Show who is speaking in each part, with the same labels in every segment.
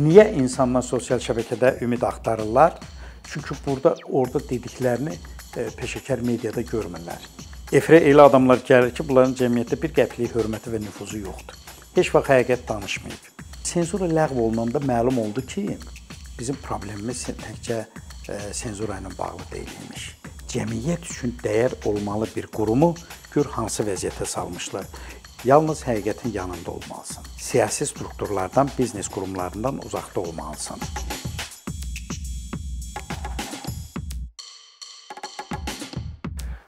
Speaker 1: Niyə insanlar sosial şəbəkədə ümid axtarırlar? Çünki burada orada dediklərini e, peşəkar mediada görmürlər. Efirə elə adamlar gəlir ki, bunların cəmiyyətdə bir qəpiklik hörməti və nüfuzu yoxdur. Heç vaxt həqiqət danışmayıb. Senzura ləğv olunanda məlum oldu ki, bizim problemimiz təkcə e, senzura ilə bağlı deyil imiş. Cəmiyyət üçün dəyər olmalı bir qurumu gör hansı vəziyyətə salmışlar. Yalnız həqiqətin yanında olmalısan. Siyasi strukturlardan, biznes qurumlarından uzaqda olmalısan.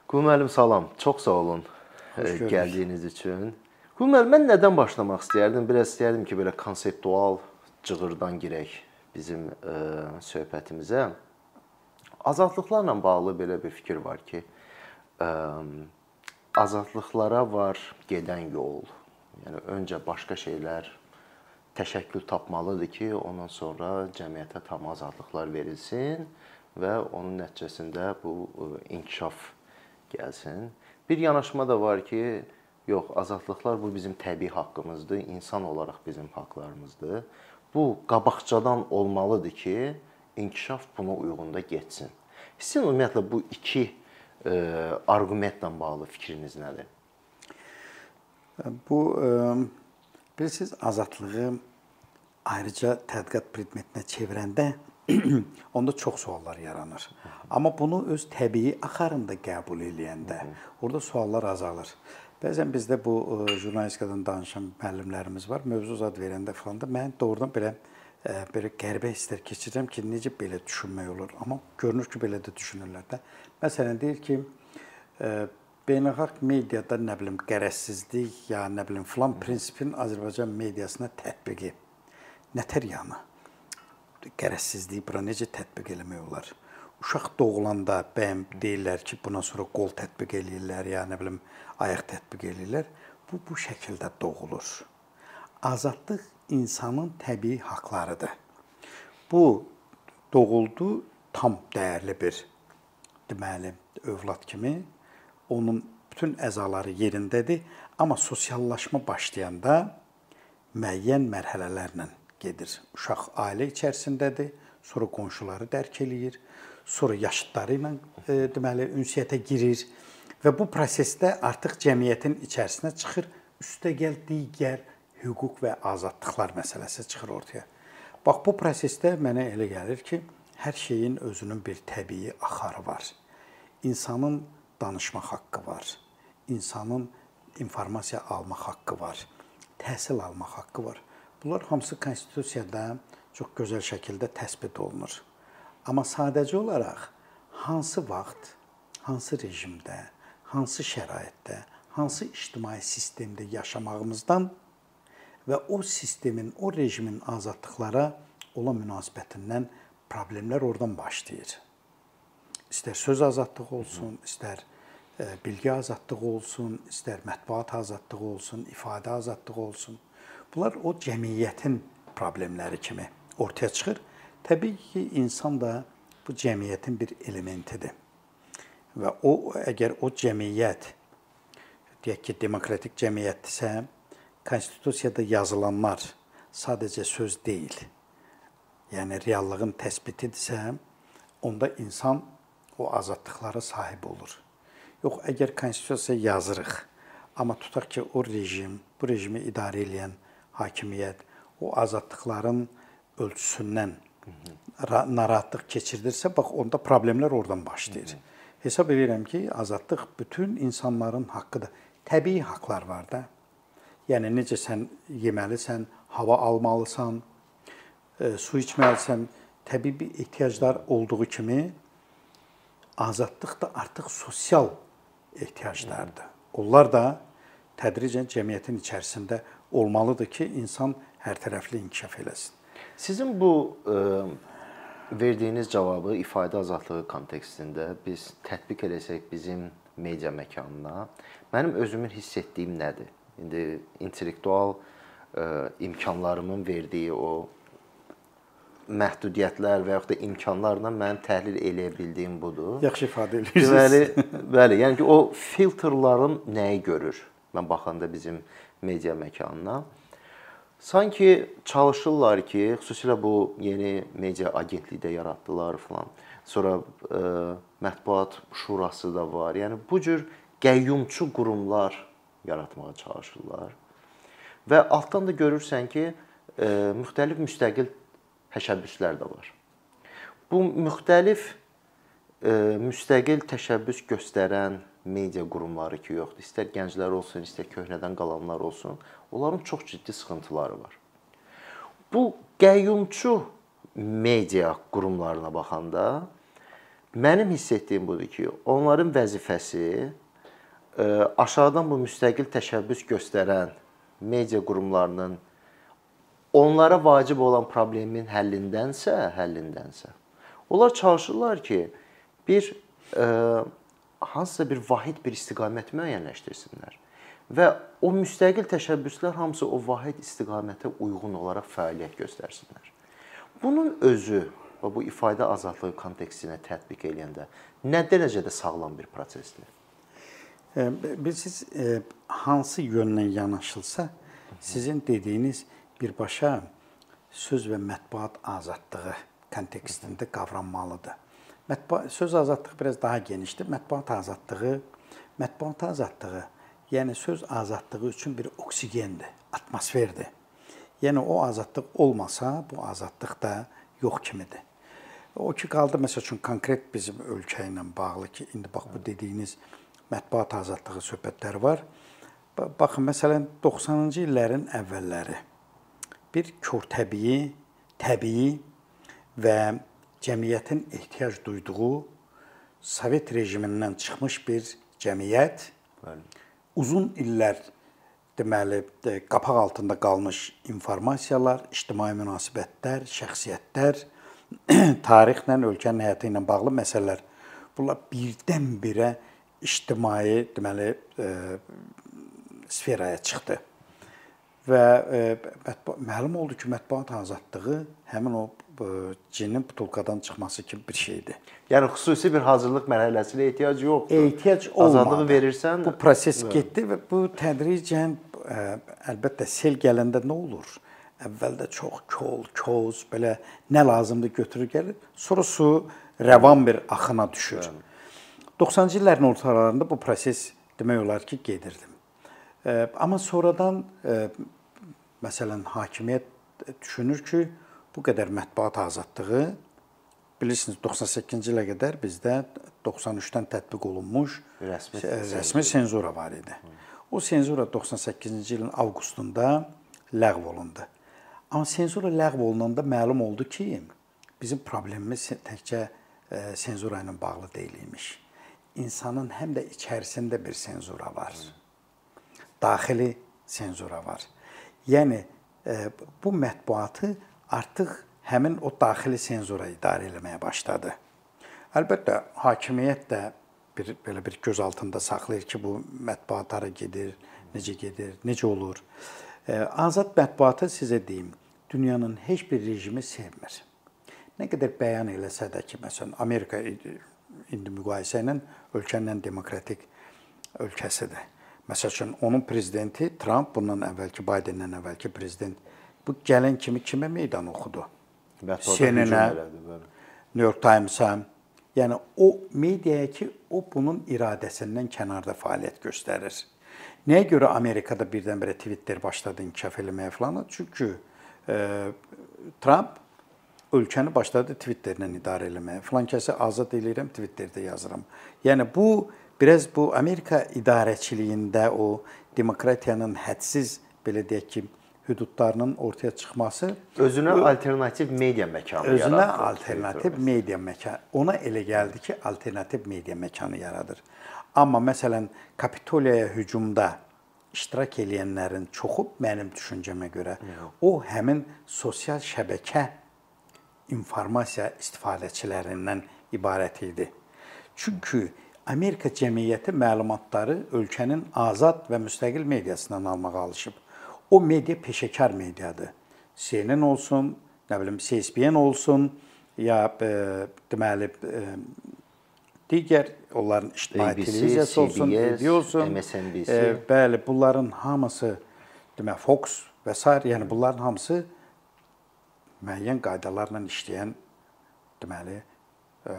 Speaker 2: Qul müəllim salam. Çox sağ olun e, gəldiyiniz üçün. Qul müəllim mən nədən başlamaq istəyərdim? Biraz istəyərdim ki, belə konseptual cığırdan girək bizim ə, e, söhbətimizə. Azadlıqlarla bağlı belə bir fikir var ki, ə, azadlıqlara var gedən yol. Yəni öncə başqa şeylər təşəkkül tapmalıdır ki, ondan sonra cəmiyyətə tam azadlıqlar verilsin və onun nəticəsində bu e, inkişaf gəlsin. Bir yanaşma da var ki, yox, azadlıqlar bu bizim təbii haqqımızdır, insan olaraq bizim haqqlarımızdır. Bu qabaqcadan olmalıdır ki, inkişaf buna uyğun da getsin. Sizin ümumiyyətlə bu iki arqumentlə bağlı fikriniz nədir?
Speaker 1: Bu e, bilirsiniz azadlığı ayrıca tədqiqat predmetinə çevirəndə onda çox suallar yaranır. Amma bunu öz təbii axarında qəbul eləyəndə orada suallar azalır. Bəzən bizdə bu e, jurnalistikadan danışan müəllimlərimiz var. Mövzu zad verəndə falan da mən doğrudan belə belə qəribə hisslər keçirirəm ki, necə belə düşünmək olur. Amma görünür ki, belə də düşünürlər də. Məsələn deyir ki, beynəlxalq mediada nə bilim qərəzsizlik ya nə bilim filan prinsipin Azərbaycan mediasına tətbiqi nətər yanı? Qərəzsizliyi bura necə tətbiq eləmək olar? Uşaq doğulanda bəyəm deyirlər ki, buna sonra qol tətbiq eləyirlər ya nə bilim ayaq tətbiq eləyirlər. Bu bu şəkildə doğulur. Azadlıq insanın təbii haqqlarıdır. Bu doğuldu tam dəyərli bir deməli övlad kimi onun bütün əzaları yerindədir, amma sosiallaşma başlayanda müəyyən mərhələlərlə gedir. Uşaq ailə içərisindədir, sonra qonşuları dərk eləyir, sonra yaşıdları ilə e, deməli ünsiyyətə girir və bu prosesdə artıq cəmiyyətin içərisinə çıxır, üstəgəl digər hüquq və azadlıqlar məsələsi çıxır ortaya. Bax bu prosesdə mənə elə gəlir ki, hər şeyin özünün bir təbii axarı var. İnsanın danışmaq haqqı var. İnsanın informasiya almaq haqqı var. Təhsil almaq haqqı var. Bunlar hamısı konstitusiyada çox gözəl şəkildə təsbit olunur. Amma sadəcə olaraq hansı vaxt, hansı rejimdə, hansı şəraitdə, hansı ictimai sistemdə yaşamağımızdan və o sistemin, o rejimin azadlıqlara olan münasibətindən problemlər oradan başlayır. İstər söz azadlığı olsun, istər e, bilgi azadlığı olsun, istər mətbuat azadlığı olsun, ifadə azadlığı olsun. Bunlar o cəmiyyətin problemləri kimi ortaya çıxır. Təbii ki, insan da bu cəmiyyətin bir elementidir. Və o əgər o cəmiyyət deyək ki, demokratik cəmiyyətdirsə, konstitusiyada yazılanlar sadəcə söz deyil. Yəni reallığın təsbitidirsə, onda insan o azadlıqlara sahib olur. Yox, əgər konstitusiya yazırıq, amma tutaq ki, o rejim, bu rejimi idarə edən hakimiyyət o azadlıqların ölçüsündən narahatlıq keçirdirsə, bax onda problemlər oradan başlayır. Hesab edirəm ki, azadlıq bütün insanların haqqıdır. Təbii haqqlar var da. Yəni necə sən yeməlisən, hava almalısan, e, su içməlisən, təbii ehtiyaclar olduğu kimi azadlıq da artıq sosial ehtiyaclardır. Onlar da tədricən cəmiyyətin içərisində olmalıdır ki, insan hər tərəfli inkişaf eləsin.
Speaker 2: Sizin bu ə, e, verdiyiniz cavabı ifadə azadlığı kontekstində biz tətbiq eləsək bizim media məkanına, mənim özümün hiss etdiyim nədir? İndi intellektual ə, e, imkanlarımın verdiyi o məhdudiyyətlər və yaxud da imkanlarla mənim təhlil eləyə bildiyim budur.
Speaker 1: Yaxşı ifadə edirsiniz.
Speaker 2: Deməli, bəli, yəni ki, o filtrların nəyi görür? Mən baxanda bizim media məkanına sanki çalışırlar ki, xüsusilə bu yeni media agentlikdə yaratdılar falan. Sonra ə, mətbuat şurası da var. Yəni bu cür qəyyumçu qurumlar yaratmağa çalışırlar. Və altdan da görürsən ki, ə, müxtəlif müstəqil təşəbbüslər də var. Bu müxtəlif ə, müstəqil təşəbbüs göstərən media qurumları ki, yoxdur. İstər gənclər olsun, istər köhnədən qalanlar olsun, onların çox ciddi sıxıntıları var. Bu qəyyumçu media qurumlarına baxanda mənim hiss etdiyim budur ki, onların vəzifəsi aşağıdan bu müstəqil təşəbbüs göstərən media qurumlarının onlara vacib olan problemin həllindənsə, həllindənsə onlar çalışırlar ki, bir ə, hansısa bir vahid bir istiqamət müəyyənləşdirsinlər və o müstəqil təşəbbüslər hamısı o vahid istiqamətə uyğun olaraq fəaliyyət göstərsinlər. Bunun özü və bu ifadə azadlığı kontekstinə tətbiq edəndə nə dərəcədə sağlam bir prosesdir?
Speaker 1: Bilirsiniz, hansı yöndən yanaşılsa, sizin dediyiniz birbaşa söz və mətbuat azadlığı kontekstində qavranmalıdır. Mətbuat söz azadlığı biraz daha genişdir. Mətbuat azadlığı, mətbuat azadlığı, yəni söz azadlığı üçün bir oksigendir, atmosferdir. Yəni o azadlıq olmasa, bu azadlıq da yox kimidir. O ki qaldı məsəl üçün konkret bizim ölkə ilə bağlı ki, indi bax bu dediyiniz mətbuat azadlığı söhbətləri var. Baxın məsələn 90-cı illərin əvvəlləri bir kör təbii, təbii və cəmiyyətin ehtiyac duyduğu Sovet rejimindən çıxmış bir cəmiyyət Bəli. uzun illər deməli qapaq altında qalmış informasiyalar, ictimai münasibətlər, şəxsiyyətlər, tarixlə, ölkənin həyatı ilə bağlı məsələlər bunlar birdən-birə ictimai deməli e, sferaya çıxdı. Və e, məlum oldu ki, mətbuat azadlığı həmin o cinin butulkadan çıxması kimi bir şeydir.
Speaker 2: Yəni xüsusi bir hazırlıq mərhələsinə ehtiyac yoxdur.
Speaker 1: Ehtiyac olmadı.
Speaker 2: Azadlığı verirsən,
Speaker 1: bu proses getdi və bu tədricən əlbəttə sel gələndə nə olur? Əvvəldə çox kol, koz, belə nə lazımdır götürür gəlir. Sonra su rəvan bir axına düşür. 90-cı illərin ortalarında bu proses demək olar ki, gedirdi. Amma sonradan məsələn hakimiyyət düşünür ki, bu qədər mətbuat azadlığı bilirsiniz 98-ci ilə qədər bizdə 93-dən tətbiq olunmuş rəsmi rəsmi senzura var idi. O senzura 98-ci ilin avqustunda ləğv olundu. Amma senzura ləğv olunanda məlum oldu ki, bizim problemimiz təkcə senzura ilə bağlı deyil imiş. İnsanın həm də içərisində bir senzura var. Daxili senzura var. Yəni bu mətbuatı artıq həmin o daxili senzura idarə etməyə başladı. Əlbəttə, hakimiyyət də bir belə bir göz altında saxlayır ki, bu mətbuat hara gedir, necə gedir, necə olur. Azad mətbuatı sizə deyim, dünyanın heç bir rejimi sevmir. Nə qədər bəyan eləsə də ki, məsələn, Amerika indi müqayisə ilə ölkənin demokratik ölkəsidir. Məsəl üçün onun prezidenti Tramp bundan əvvəlki Baydendən əvvəlki prezident bu gələn kimi kimə meydan oxudu? CNN-ə, New York Times-a. Yəni o mediaya ki, o bunun iradəsindən kənarda fəaliyyət göstərir. Nəyə görə Amerikada birdən-birə Twitter başladı inkişaf eləməyə falan? Çünki e, Trump ölkəni başladı Twitterlə idarə eləməyə. Falan kəsi azad eləyirəm, Twitterdə yazıram. Yəni bu biraz bu Amerika idarəçiliyində o demokratiyanın hədsiz belə deyək ki, hüdudlarının ortaya çıxması
Speaker 2: özünə alternativ media məkanı
Speaker 1: özünə
Speaker 2: yaradır.
Speaker 1: Özünə alternativ media məkanı. Ona elə gəldi ki, alternativ media məkanı yaradır. Amma məsələn Kapitoliyaya hücumda iştirak edənlərin çoxu mənim düşüncəmə görə o həmin sosial şəbəkə informasiya istifadəçilərindən ibarət idi. Çünki Amerika cəmiyyəti məlumatları ölkənin azad və müstəqil mediasından almağa alışıb. O media peşəkar mediadır. CNN olsun, nə bilim CSPN olsun, ya e, deməli e, digər onların ictimai televiziyası olsun,
Speaker 2: CBS,
Speaker 1: olsun,
Speaker 2: MSNBC.
Speaker 1: E, bəli, bunların hamısı demək Fox və s. yəni bunların hamısı müəyyən qaydalarla işləyən deməli e,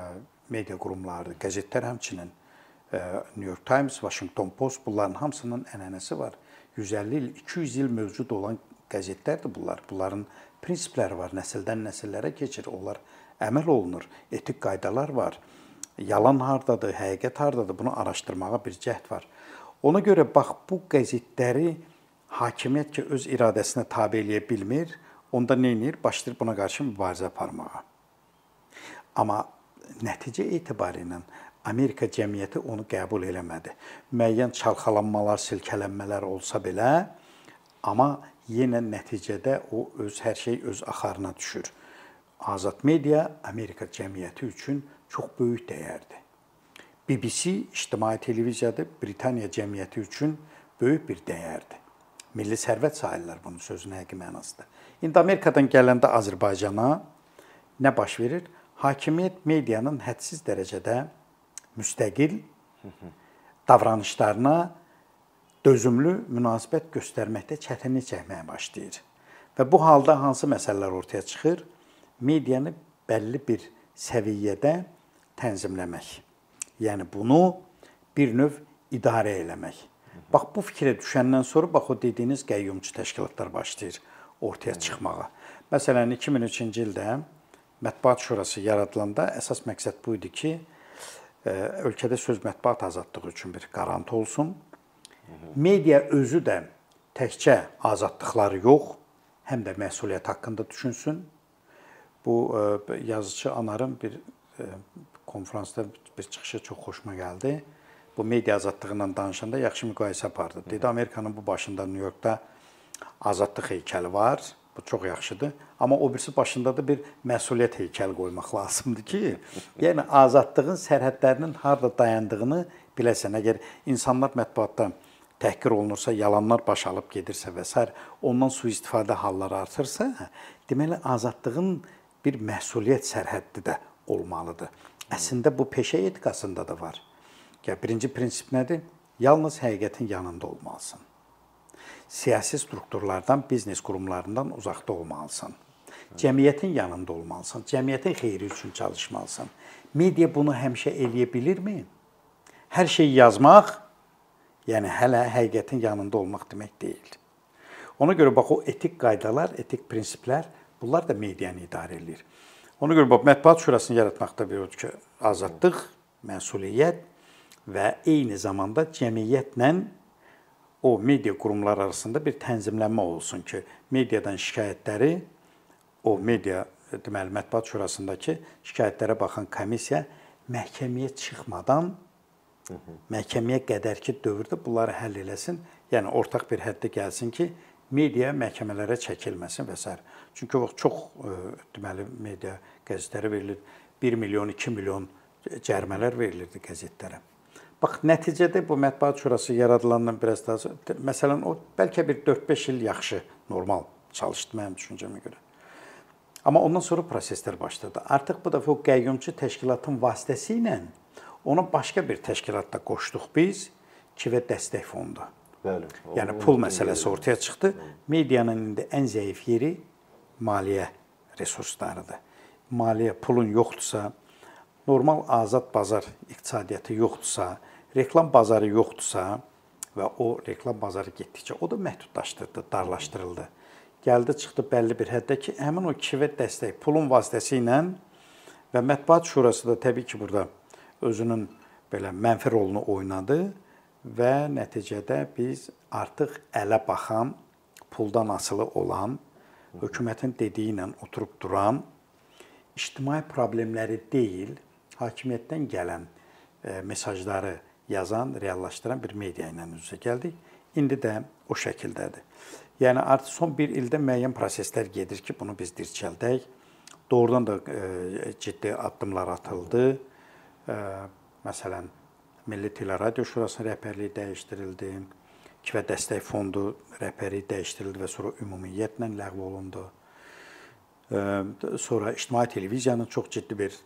Speaker 1: media qurumlarıdır. Qəzetlər həmçinin e, New York Times, Washington Post bunların hamısının ənənəsi var. 150 il, 200 il mövcud olan qəzetlərdir bunlar. Bunların prinsipləri var, nəsildən nəsillərə keçir. Onlar əməl olunur. Etik qaydalar var. Yalan hardadır, həqiqət hardadır? Bunu araşdırmağa bir cəhd var. Ona görə bax bu qəzetləri hakimiyyət ki öz iradəsinə tabe eləyə bilmir, onda nə edir? Başlayır buna qarşı mübarizə aparmağa. Amma nəticə etibarilə Amerika cəmiyyəti onu qəbul eləmədi. Müəyyən çalxalanmalar, silkələnmələr olsa belə, amma yenə nəticədə o öz hər şey öz axarına düşür. Azad media Amerika cəmiyyəti üçün çox böyük dəyərdir. BBC ictimai televiziyadır, Britaniya cəmiyyəti üçün böyük bir dəyərdir. Milli sərvət sayırlar bunun sözünün həqiqi mənasında. İndi Amerikadan gələndə Azərbaycana nə baş verir? Hakimiyyət medianın hədsiz dərəcədə müstəqil davranışlarına dözümlü münasibət göstərməkdə çətinlik çəkməyə başlayır. Və bu halda hansı məsələlər ortaya çıxır? Medianı bəlli bir səviyyədə tənzimləmək. Yəni bunu bir növ idarə eləmək. Bax bu fikrə düşəndən sonra bax o dediyiniz qəyyumçu təşkilatlar başlayır ortaya çıxmağa. Məsələn 2003-cü ildə Mətbuat Şurası yaradılanda əsas məqsəd bu idi ki, e, ölkədə söz mətbuat azadlığı üçün bir qarantı olsun. Media özü də təkcə azadlıqları yox, həm də məsuliyyət haqqında düşünsün. Bu e, yazıçı Anarın bir e, konfransda bir çıxışı çox xoşuma gəldi bu media azadlığı ilə danışanda yaxşı müqayisə apardı. Dedi Amerikanın bu başında New Yorkda azadlıq heykəli var. Bu çox yaxşıdır. Amma o birisi başında da bir məsuliyyət heykəli qoymaq lazımdır ki, yəni azadlığın sərhədlərinin harda dayandığını biləsən. Əgər insanlar mətbuatda təhqir olunursa, yalanlar baş alıb gedirsə və s. ondan sui-istifadə halları artırsa, deməli azadlığın bir məsuliyyət sərhəddi də olmalıdır. Əslində bu peşə etikasında da var. Ya birinci prinsip nədir? Yalnız həqiqətin yanında olmalısan. Siyasi strukturlardan, biznes qurumlarından uzaqda olmalısan. Cəmiyyətin yanında olmalısan. Cəmiyyətin xeyri üçün çalışmalısan. Media bunu həmişə eləyə bilirmi? Hər şeyi yazmaq, yəni hələ həqiqətin yanında olmaq demək deyil. Ona görə bax o etik qaydalar, etik prinsiplər, bunlar da medianı idarə edir. Ona görə bax mətbuat şurasını yaratmaqda bir ki, azadlıq, məsuliyyət və eyni zamanda cəmiyyətlə o media qurumları arasında bir tənzimlənmə olsun ki, mediadan şikayətləri o media deməli mətbuat şurasındakı şikayətlərə baxan komissiya məhkəməyə çıxmadan məhkəməyə qədərki dövrdə bunları həll eləsin. Yəni ortaq bir həddə gəlsin ki, media məhkəmələrə çəkilməsin və s. Çünki o çox e, deməli media qəzetlərə verilir 1 milyon, 2 milyon cərimələr verilirdi qəzetlərə. Bax, nəticədə bu mətbuat şurası yaradılandan biraz daha məsələn o bəlkə bir 4-5 il yaxşı, normal çalışdı mənim düşüncəmə görə. Amma ondan sonra proseslər başladı. Artıq bu dəfə o qəyyumçu təşkilatın vasitəsilə ona başqa bir təşkilatda qoşduq biz, Kivə Dəstək Fondu.
Speaker 2: Bəli.
Speaker 1: Yəni pul məsələsi ortaya çıxdı. Medianın indi ən zəif yeri maliyyə resurslarıdır. Maliyyə pulun yoxdursa, normal azad bazar iqtisadiyyatı yoxdursa, reklam bazarı yoxdursa və o reklam bazarı getdikcə o da məhdudlaşdırıldı, darlaşdırıldı. Gəldi çıxdı bəlli bir həddə ki, həmin o kivə dəstək pulun vasitəsi ilə və mətbuat şurası da təbii ki, burada özünün belə mənfi rolunu oynadı və nəticədə biz artıq ələ baxan, puldan asılı olan, hökumətin dediyi ilə oturub duran ictimai problemləri deyil, hakimiyyətdən gələn e, mesajları yazan, reallaşdıran bir media ilə üz-üzə gəldik. İndi də o şəkildədir. Yəni artıq son 1 ildə müəyyən proseslər gedir ki, bunu biz dirçəldək. Doğrudan da e, ciddi addımlar atıldı. E, məsələn, Milli Teleradio Şurasının rəhbərliyi dəyişdirildi. Kifə Dəstək Fondu rəhbərliyi dəyişdirildi və sonra ümumiyyətlə ləğv olundu sonra ictimai televiziyanın çox ciddi bir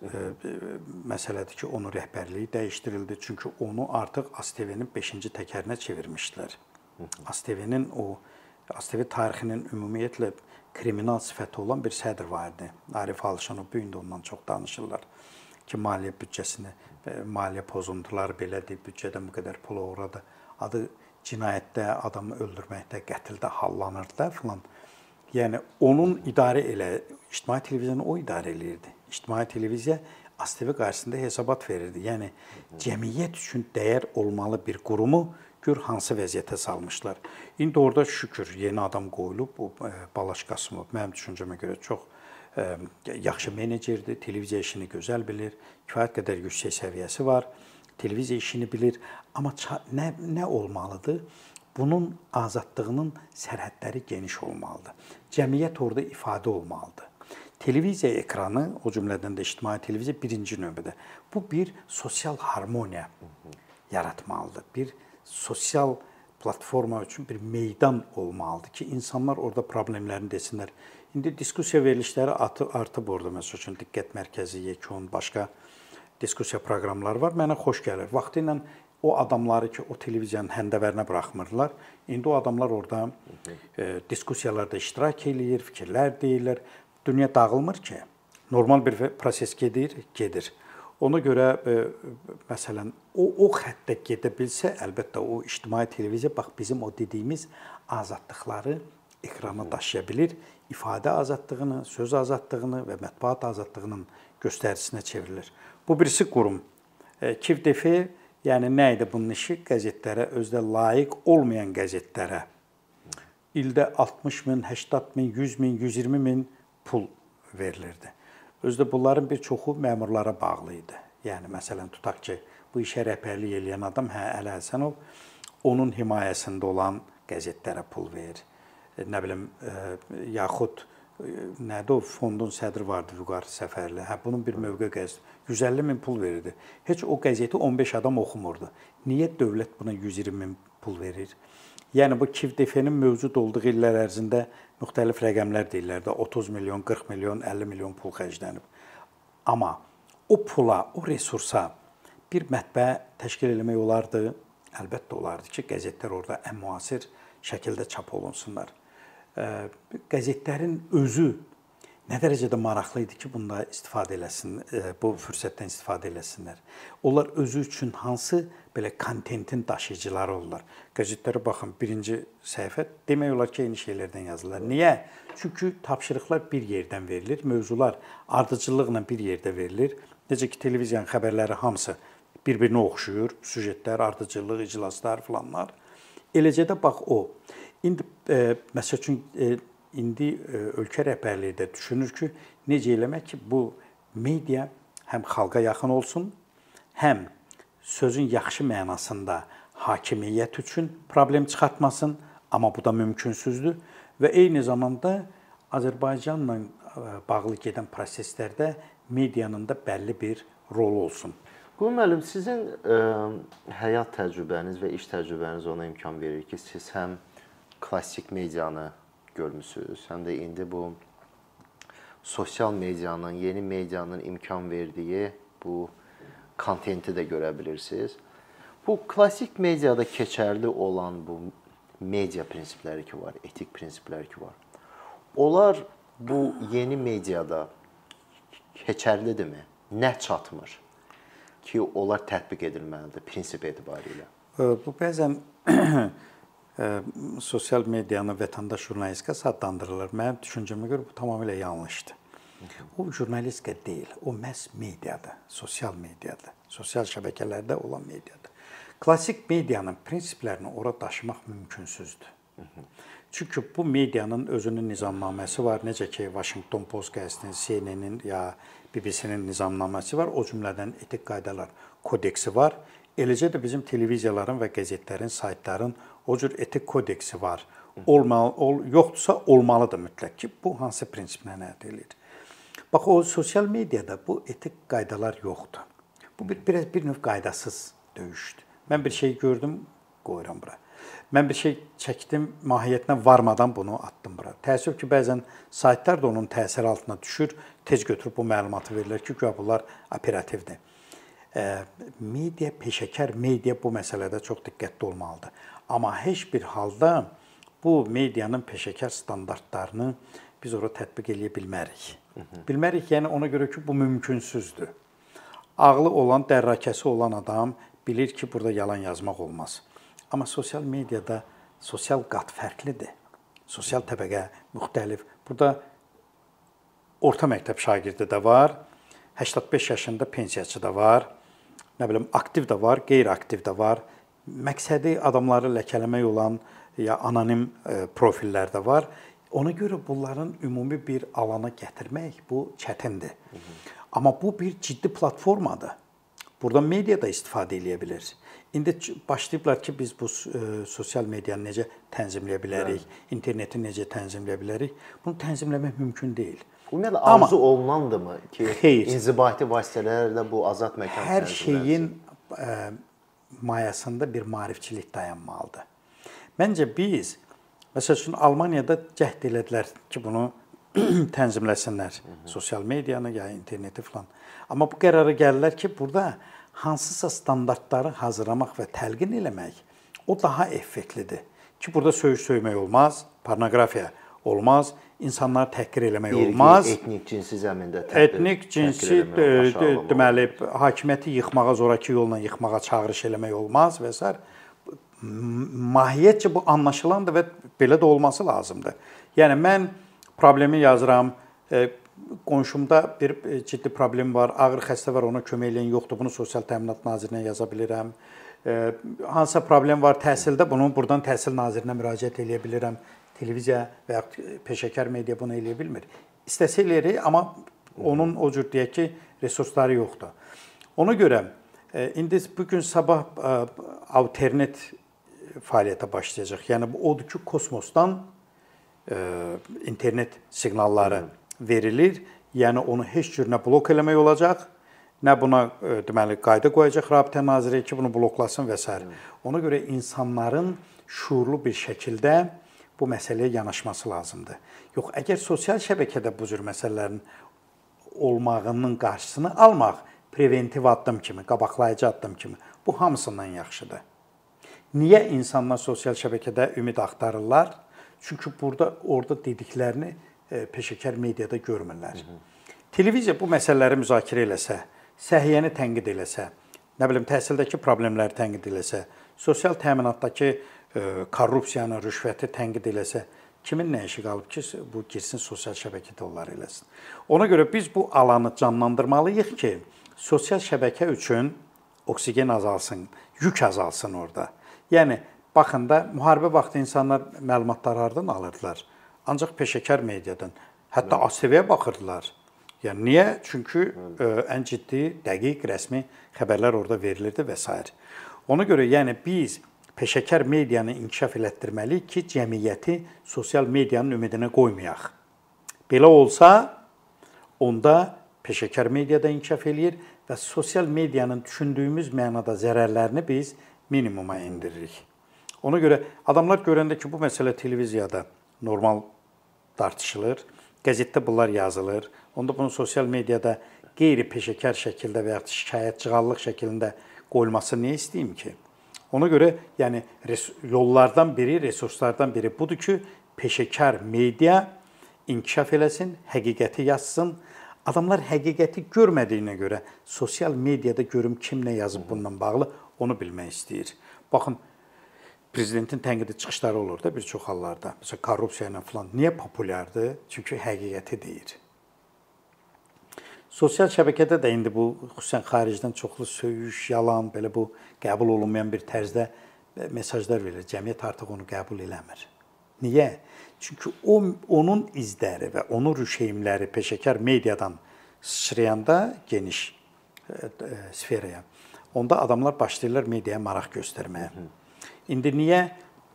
Speaker 1: məsələdir ki, onun rəhbərliyi dəyişdirildi. Çünki onu artıq ASTV-nin 5-ci təkərinə çevirmişdilər. ASTV-nin o ASTV tarixinin ümumiyyətlə kriminal sifəti olan bir sədr var idi. Arif Alışanov bu gün də ondan çox danışırlar ki, maliyyə büdcəsini maliyyə pozuntuları belədir, büdcədən bu qədər pul uğradı. Adı cinayətdə, adamı öldürməkdə, qətldə hallanırdı filan. Yəni onun idarə elə ictimai televiziyanı o idarə eləyirdi. İctimai televiziya ASTV qarşısında hesabat verirdi. Yəni cəmiyyət üçün dəyər olmalı bir qurumu gör hansı vəziyyətə salmışlar. İndi orada şükür yeni adam qoyulub, bu Balaş Qasımov mənim düşüncəmə görə çox yaxşı menecerdir, televiziya işini gözəl bilir, kifayət qədər yüksək səviyyəsi var, televiziya işini bilir, amma nə nə olmalıdır? Bunun azadlığının sərhədləri geniş olmalıdır. Cəmiyyət orada ifadə olmalıdır. Televiziya ekranı, o cümlədən də ictimai televiziya birinci növbədə bu bir sosial harmoniya yaratmalıdır. Bir sosial platforma üçün bir meydan olmalıdır ki, insanlar orada problemlərini desinlər. İndi diskussiya verilişləri artıb orada məsəl üçün diqqət mərkəzi, yekun, başqa diskussiya proqramları var. Mənə xoş gəlir. Vaxtı ilə o adamları ki, o televiziyanın həndəvərinə buraxmırdılar. İndi o adamlar orada e, diskussiyalarda iştirak eləyir, fikirlər deyirlər. Dünya dağılmır ki. Normal bir proses gedir, gedir. Ona görə e, məsələn o o xəttə gedə bilsə, əlbəttə o ictimai televiziya bax bizim o dediyimiz azadlıqları ekrana daşıya bilir. İfadə azadlığını, söz azadlığını və mətbuat azadlığının göstəricinə çevrilir. Bu birisi qurum. E, KİVDF yəni nə idi bunun işi? Qəzetlərə özdə layiq olmayan qəzetlərə ildə 60 min, 80 min, 100 min, 120 min pul verilirdi. Özdə bunların bir çoxu məmurlara bağlı idi. Yəni məsələn tutaq ki, bu işə rəhbərlik edən adam hə Əli Həsənov onun himayəsində olan qəzetlərə pul verir. E, nə bilim, e, yaxud e, nədir o fondun sədri vardı Vüqar Səfərli. Hə bunun bir mövqe qəzet 150 min pul verirdi. Heç o qəzeti 15 adam oxumurdu. Niyə dövlət buna 120 min pul verir? Yəni bu KİV-DF-nin mövcud olduğu illər ərzində müxtəlif rəqəmlər deyirlər də 30 milyon, 40 milyon, 50 milyon pul xərclənib. Amma o pula, o resursa bir mətbəə təşkil eləmək olardı. Əlbəttə olardı ki, qəzetlər orada ən müasir şəkildə çap olunsunlar. Qəzetlərin özü nə dərəcədə maraqlı idi ki, bunda istifadə eləsin, e, bu fürsətdən istifadə eləsinlər. Onlar özü üçün hansı belə kontentin daşıyıcıları olurlar. Qəzetlərə baxın, birinci səhifə demək olar ki, eyni şeylərdən yazırlar. Niyə? Çünki tapşırıqlar bir yerdən verilir, mövzular ardıcıllıqla bir yerdə verilir. Necə ki, televiziyanın xəbərləri hamısı bir-birinə oxşuyur, süjetlər, ardıcıllıq, iclaslar filanlar. Eləcə də bax o. İndi e, məsəl üçün e, indi e, ölkə rəhbərliyi də düşünür ki, necə eləmək ki, bu media həm xalqa yaxın olsun, həm sözün yaxşı mənasında hakimiyyət üçün problem çıxartmasın, amma bu da mümkünsüzdür və eyni zamanda Azərbaycanla e, bağlı gedən proseslərdə medianın da bəlli bir rolu olsun.
Speaker 2: Qul müəllim, sizin ə, e, həyat təcrübəniz və iş təcrübəniz ona imkan verir ki, siz həm klassik medianı görmüsüz, həm də indi bu sosial medianın, yeni medianın imkan verdiyi bu kontenti də görə bilirsiniz. Bu klassik mediada keçərli olan bu media prinsipləri ki var, etik prinsiplər ki var. Onlar bu yeni mediada keçərlidirmi? Nə çatmır ki, onlar tətbiq edilməlidir prinsip etibarilə?
Speaker 1: Bu bəzən sosial medianı vətəndaş jurnalistikası adlandırırlar. Mənim düşüncəmə görə bu tamamilə yanlışdır. O jurnalistika deyil, o məhz mediadır, sosial mediadır, sosial şəbəkələrdə olan mediadır. Klassik medianın prinsiplərini ora daşımaq mümkünsüzdür. Çünki bu medianın özünün nizamnaməsi var, necə ki Washington Post qəzetinin, CNN-in ya BBC-nin nizamnaməsi var, o cümlədən etik qaydalar kodeksi var. Eləcə də bizim televiziyaların və qəzetlərin, saytların o cür etik kodeksi var. Olmalı, ol, yoxdursa olmalıdır mütləq ki, bu hansı prinsiplə əldə edilir. Bax o sosial mediada bu etik qaydalar yoxdur. Bu bir biraz bir növ qaydasız döyüşdür. Mən bir şey gördüm, qoyuram bura. Mən bir şey çəkdim, mahiyyətinə varmadan bunu atdım bura. Təəssüf ki, bəzən saytlar da onun təsiri altına düşür, tez götürüb bu məlumatı verirlər ki, güya bunlar operativdir. Media, peşəkar media bu məsələdə çox diqqətli olmalıdır. Amma heç bir halda bu medianın peşəkar standartlarını biz ora tətbiq eləyə bilmərik. Bilmərik, yəni ona görə ki, bu mümkünsüzdür. Ağlı olan, dərrakəsi olan adam bilir ki, burada yalan yazmaq olmaz. Amma sosial mediada sosial qat fərqlidir. Sosial təbəqə müxtəlif. Burada orta məktəb şagirdi də var, 85 yaşında pensiyaçı da var, nə bilim aktiv də var, qeyri-aktiv də var. Məqsədi adamları ləkələmək olan ya anonim e, profillər də var. Ona görə bunların ümumi bir alana gətirmək bu çətindir. Amma bu bir ciddi platformadır. Burada media da istifadə edə bilər. İndi başlayıblar ki, biz bu e, sosial medianı necə tənzimləyə bilərik, Bəli. interneti necə tənzimləyə bilərik. Bunu tənzimləmək mümkün deyil.
Speaker 2: Ümumiyyətlə arzu Amma, olunandırmı ki, xeyr, inzibati vasitələrlə bu azad məkan
Speaker 1: hər şeyin ə, e, mayasında bir maarifçilik dayanmalıdır. Məncə biz məsəl üçün Almaniyada cəhd elədilər ki, bunu tənzimləsinlər. Hı -hı. Sosial medianı ya interneti falan. Amma bu qərara gəlirlər ki, burada hansısa standartları hazırlamaq və təlqin eləmək o daha effektlidir. Ki burada söyüş söymək olmaz, pornoqrafiya olmaz, insanları təhqir eləmək İrqi, olmaz.
Speaker 2: Etnik, cinsi zəmində
Speaker 1: təhqir. Etnik, cinsi deməli hakimiyyəti yıxmağa zoraki yolla yıxmağa çağırış eləmək olmaz və s. mahiyyətcə bu anlaşılandır və belə də olması lazımdır. Yəni mən problemi yazıram, e, qonşumda bir e, ciddi problem var, ağır xəstə var, ona kömək edən yoxdur. Bunu Sosial Təminat Nazirinə yaza bilirəm. E, hansısa problem var təhsildə, bunu burdan Təhsil Nazirinə müraciət edə bilirəm. Televiziya və ya peşəkar media bunu eləyə bilmir. İstəsə eləyir, amma onun o cür deyək ki, resursları yoxdur. Ona görə indi bu gün sabah alternet fəaliyyətə başlayacaq. Yəni bu odur ki, kosmosdan internet siqnalları verilir. Yəni onu heç cür nə blok eləmək olacaq, nə buna deməli qayda qoyacaq Rabitə Naziri ki, bunu bloklasın və s. Ona görə insanların şuurlu bir şəkildə bu məsələyə yanaşması lazımdır. Yox, əgər sosial şəbəkədə bu cür məsələlərin olmağının qarşısını almaq preventiv addım kimi, qabaqlayıcı addım kimi bu hamısından yaxşıdır. Niyə insanlar sosial şəbəkədə ümid axtarırlar? Çünki burada orada dediklərini e, peşəkar mediada görmürlər. Televiziya bu məsələləri müzakirə eləsə, səhiyyəni tənqid eləsə, nə bilim təhsildəki problemləri tənqid eləsə, sosial təminatdakı korrupsiyanı, rüşvəti tənqid eləsə, kimin nə işi qalıb ki, bu girsin sosial şəbəkədə onlar eləsin. Ona görə biz bu alanı canlandırmalıyıq ki, sosial şəbəkə üçün oksigen azalsın, yük azalsın orada. Yəni Baxın da müharibə vaxtı insanlar məlumatları hardan alırdılar? Ancaq peşəkar mediadan. Hətta ASV-yə baxırdılar. Yəni niyə? Çünki ə, e, ən ciddi, dəqiq, rəsmi xəbərlər orada verilirdi və s. Ona görə yəni biz peşəkar medianı inkişaf elətdirməliyik ki, cəmiyyəti sosial medianın ümidinə qoymayaq. Belə olsa, onda peşəkar mediada inkişaf eləyir və sosial medianın düşündüyümüz mənada zərərlərini biz minimuma endiririk. Ona görə adamlar görəndə ki, bu məsələ televiziyada normal tartışılır, qəzetdə bunlar yazılır, onda bunu sosial mediada qeyri-peşəkar şəkildə və ya şikayətçiğallıq şəklində qoyulması nə istəyim ki? Ona görə yəni yollardan biri, resurslardan biri budur ki, peşəkar media inkişaf eləsin, həqiqəti yazsın. Adamlar həqiqəti görmədiyinə görə sosial mediada görüm kim nə yazıb bununla bağlı onu bilmək istəyir. Baxın, prezidentin tənqidi çıxışları olur da bir çox hallarda. Məsələn, korrupsiya ilə falan. Niyə populyardır? Çünki həqiqəti deyir. Sosial şəbəkədə də indi bu xüsusən xaricdən çoxlu söyüş, yalan, belə bu qəbul olunmayan bir tərzdə mesajlar verilir. Cəmiyyət artıq onu qəbul eləmir. Niyə? Çünki o onun izləri və onun rüşeymləri peşəkar mediadan sıçrayanda geniş e, e, sferaya, onda adamlar başlayırlar mediaya maraq göstərməyə. İndi niyə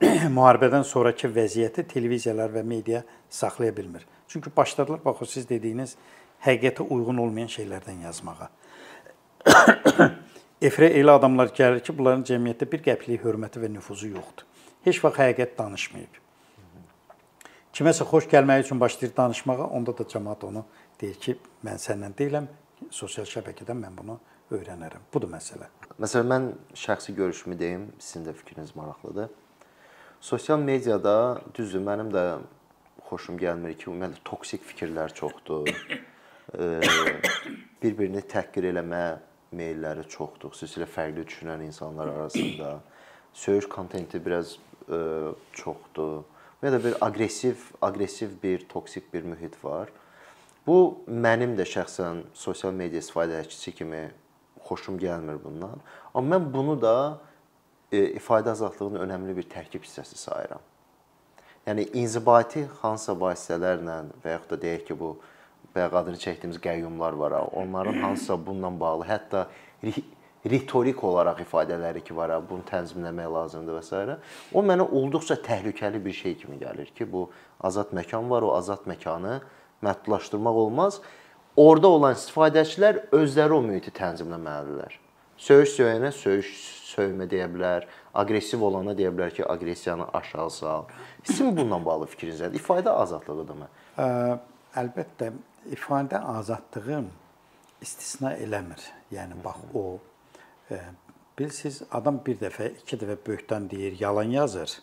Speaker 1: müharibədən sonrakı vəziyyəti televiziyalar və media saxlaya bilmir? Çünki başladılar bax o siz dediyiniz həqiqətə uyğun olmayan şeylərdən yazmağa. Efrə elə adamlar gəlir ki, bunların cəmiyyətdə bir qəpiklik hörməti və nüfuzu yoxdur. Heç vaxt həqiqət danışmayıb. Kiməsə xoş gəlməyi üçün başlayır danışmağa, onda da cəmaət onu deyir ki, mən səndən deyiləm, sosial şəbəkədən mən bunu öyrənərəm. Budur məsələ.
Speaker 2: Məsələn, mən şəxsi görüşümü deyim, sizin də fikriniz maraqlıdır. Sosial mediada düzdür, mənim də xoşum gəlmir ki, ümumiyyətlə toksik fikirlər çoxdur. Bir-birini təhqir eləmə meylləri çoxdur, xüsusilə fərqli düşünən insanlar arasında. Söyüş kontenti biraz ə, çoxdur. Və da bir aqressiv, aqressiv bir toksik bir mühit var. Bu mənim də şəxsən sosial media istifadəçisi kimi xoşum gəlmir bundan. Amma mən bunu da e, ifadə azadlığının önəmli bir tərkib hissəsi sayıram. Yəni inzibati hansısa vasitələrlə və yaxud da deyək ki, bu bayaq adını çəkdiyimiz qəyyumlar var, onların hansısa bununla bağlı, hətta ritorik olaraq ifadələri ki var, bunu tənzimləmək lazımdır və s. O mənə olduqca təhlükəli bir şey kimi gəlir ki, bu azad məkan var, o azad məkanı məhdudlaşdırmaq olmaz. Orda olan istifadəçilər özləri o mühiti tənzimləməlidirlər. Söyüş söyənə söyüş söymə deyə bilər, aqressiv olana deyə bilər ki, aqressiyanı aşağı sal. Sizin bununla bağlı fikriniz nədir? İfadə azadlığıdırmı?
Speaker 1: Əlbəttə ifadə azadlığı istisna eləmir. Yəni bax o ə, bilsiz adam bir dəfə, iki dəfə böhtan deyir, yalan yazır.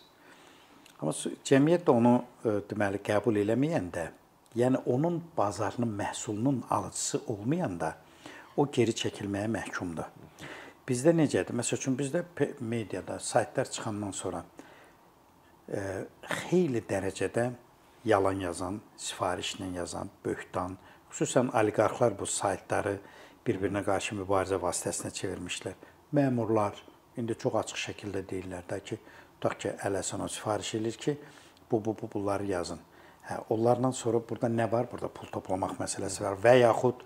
Speaker 1: Amma cəmiyyət də onu ə, deməli qəbul eləməyəndə, yəni onun bazarının məhsulunun alıcısı olmayanda o geri çəkilməyə məhkumdur. Bizdə necədir? Məsəl üçün bizdə mediada saytlar çıxandan sonra e, xeyli dərəcədə yalan yazan, sifarişlə yazan, böhtan, xüsusən oliqarxlar bu saytları bir-birinə qarşı mübarizə vasitəsinə çevirmişlər. Məmurlar indi çox açıq şəkildə deyirlər də ki, tutaq ki, Ələsən o sifariş eləyir ki, bu bu bu bunları yazın. Hə, onlardan sonra burada nə var? Burada pul toplamaq məsələsi var və yaxud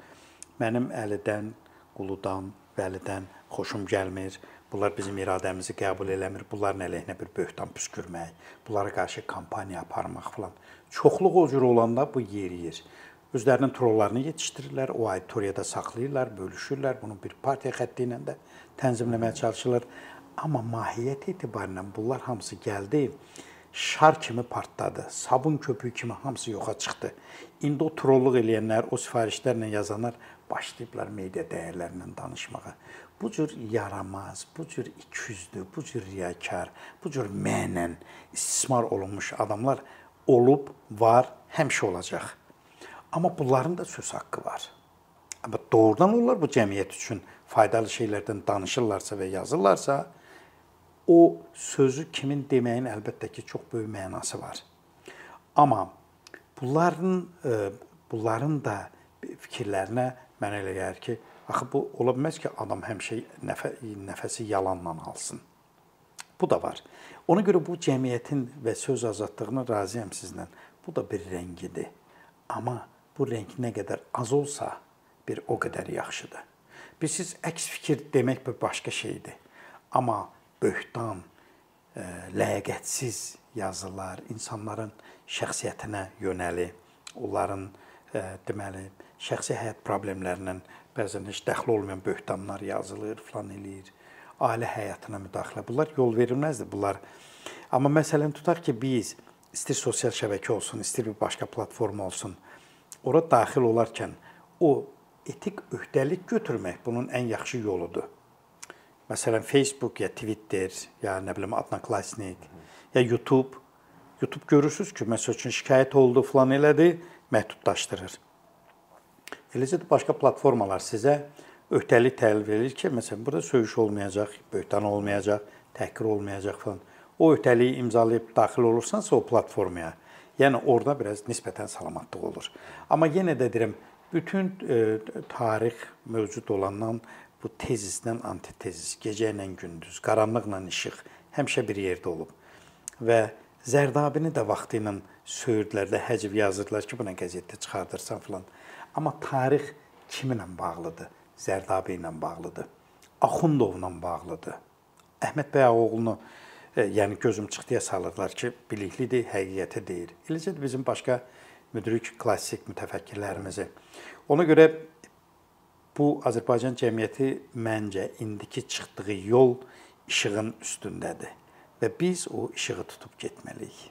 Speaker 1: mənim əlidən, quludan, vəlidən xoşum gəlmir. Bunlar bizim iradəmizi qəbul eləmir. Bunların əleyhinə bir böhtan püskürmək, bunlara qarşı kampaniya aparmaq falan. Çoxluq o cür olanda bu yeriyir. Özlərinin trollarını yetişdirirlər, o auditoriyada saxlayırlar, bölüşürlər. Bunu bir partiya xətti ilə də tənzimləməyə çalışırlar. Amma mahiyyət etibarilə bunlar hamısı gəldi şar kimi partladı. Sabun köpüyü kimi hamısı yoxa çıxdı. İndi o trolluq eləyənlər, o sifarişlərlə yazanlar başlayıblar media dəyərlərindən danışmağa. Bu cür yaramaz, bu cür ikiyüzlü, bu cür riyakar, bu cür mənən istismar olunmuş adamlar olub, var, həmişə olacaq. Amma bunların da söz haqqı var. Amma doğrudan onlar bu cəmiyyət üçün faydalı şeylərdən danışırlarsa və yazırlarsa, o sözü kimin deməyin əlbəttə ki, çox böyük mənası var. Amma bunların e, bunların da fikirlərinə mənə elə gəlir ki, Axı bu ola bilməz ki, adam həmişə nəfə, nəfəsi yalanla alsın. Bu da var. Ona görə bu cəmiyyətin və söz azadlığına razıyam sizlə. Bu da bir rəngidir. Amma bu rəng nə qədər az olsa, bir o qədər yaxşıdır. Bir siz əks fikir demək bir başqa şeydir. Amma böhtan, e, ləyaqətsiz yazılar, insanların şəxsiyyətinə yönəli, onların e, deməli, şəxsi həyat problemlərindən bəzən heç dəxli olmayan böhtanlar yazılır, falan eləyir. Ailə həyatına müdaxilə. Bunlar yol verilməzdir bunlar. Amma məsələn tutaq ki, biz istir sosial şəbəkə olsun, istir bir başqa platforma olsun, ora daxil olarkən o etik öhdəlik götürmək bunun ən yaxşı yoludur. Məsələn, Facebook ya Twitter, ya nə bilim Adnoklassnik, ya YouTube. YouTube görürsüz ki, məsəl üçün şikayət oldu, falan elədi, məhdudlaşdırır. Eləcə də başqa platformalar sizə öhdəlik təklif edir ki, məsələn, burada söyüş olmayacaq, böhtan olmayacaq, təhqir olmayacaq falan. O öhdəliyi imzalayıb daxil olursansa o platformaya, yəni orada biraz nisbətən salamatlıq olur. Amma yenə də deyirəm, bütün e, tarix mövcud olandan bu tezislə antitezis, gecə ilə gündüz, qaranlıqla işıq həmişə bir yerdə olub. Və Zərdabini də vaxtı ilə söyürdülər də həcv yazırdılar ki, buna qəzetdə çıxardırsan falan. Amma tarix kiminlə bağlıdır? Zərdabi ilə bağlıdır. Axundovla bağlıdır. Əhməd bəy oğlunu e, yəni gözüm çıxdıya salırlar ki, biliklidir, həqiqəti deyir. Eləcə də bizim başqa müdrik klassik mütəfəkkirlərimizi. Ona görə bu Azərbaycan cəmiyyəti məncə indiki çıxdığı yol işığın üstündədir və biz o işığı tutub getməliyik.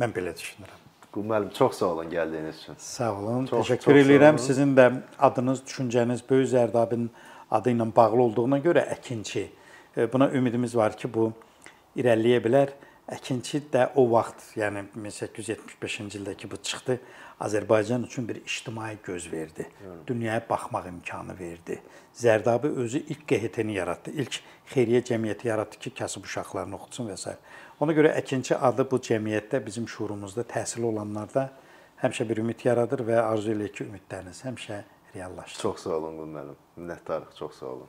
Speaker 1: Mən belə düşünürəm.
Speaker 2: Qul müəllim, çox sağ olun gəldiyiniz üçün.
Speaker 1: Sağ olun. Çox, Təşəkkür çox edirəm. Sizin də adınız, düşüncəniz Böyük Zərdabın adı ilə bağlı olduğuna görə əkinçi. E, buna ümidimiz var ki, bu irəliləyə bilər. Əkinçi də o vaxt, yəni 1875-ci ildə ki bu çıxdı, Azərbaycan üçün bir ictimai göz verdi. Dünyaya baxmaq imkanı verdi. Zərdabi özü ilk QHT-ni yaratdı. İlk xeyriyyə cəmiyyəti yaratdı ki, kasıb uşaqlarını oxutsun və s. Ona görə əkinçi adı bu cəmiyyətdə bizim şuurumuzda təhsil olanlarda həmişə bir ümid yaradır və arzu eləyir ki, ümidləriniz həmişə reallaşsın.
Speaker 2: Çox sağ olun müəllim. Minnətdarıq, çox sağ olun.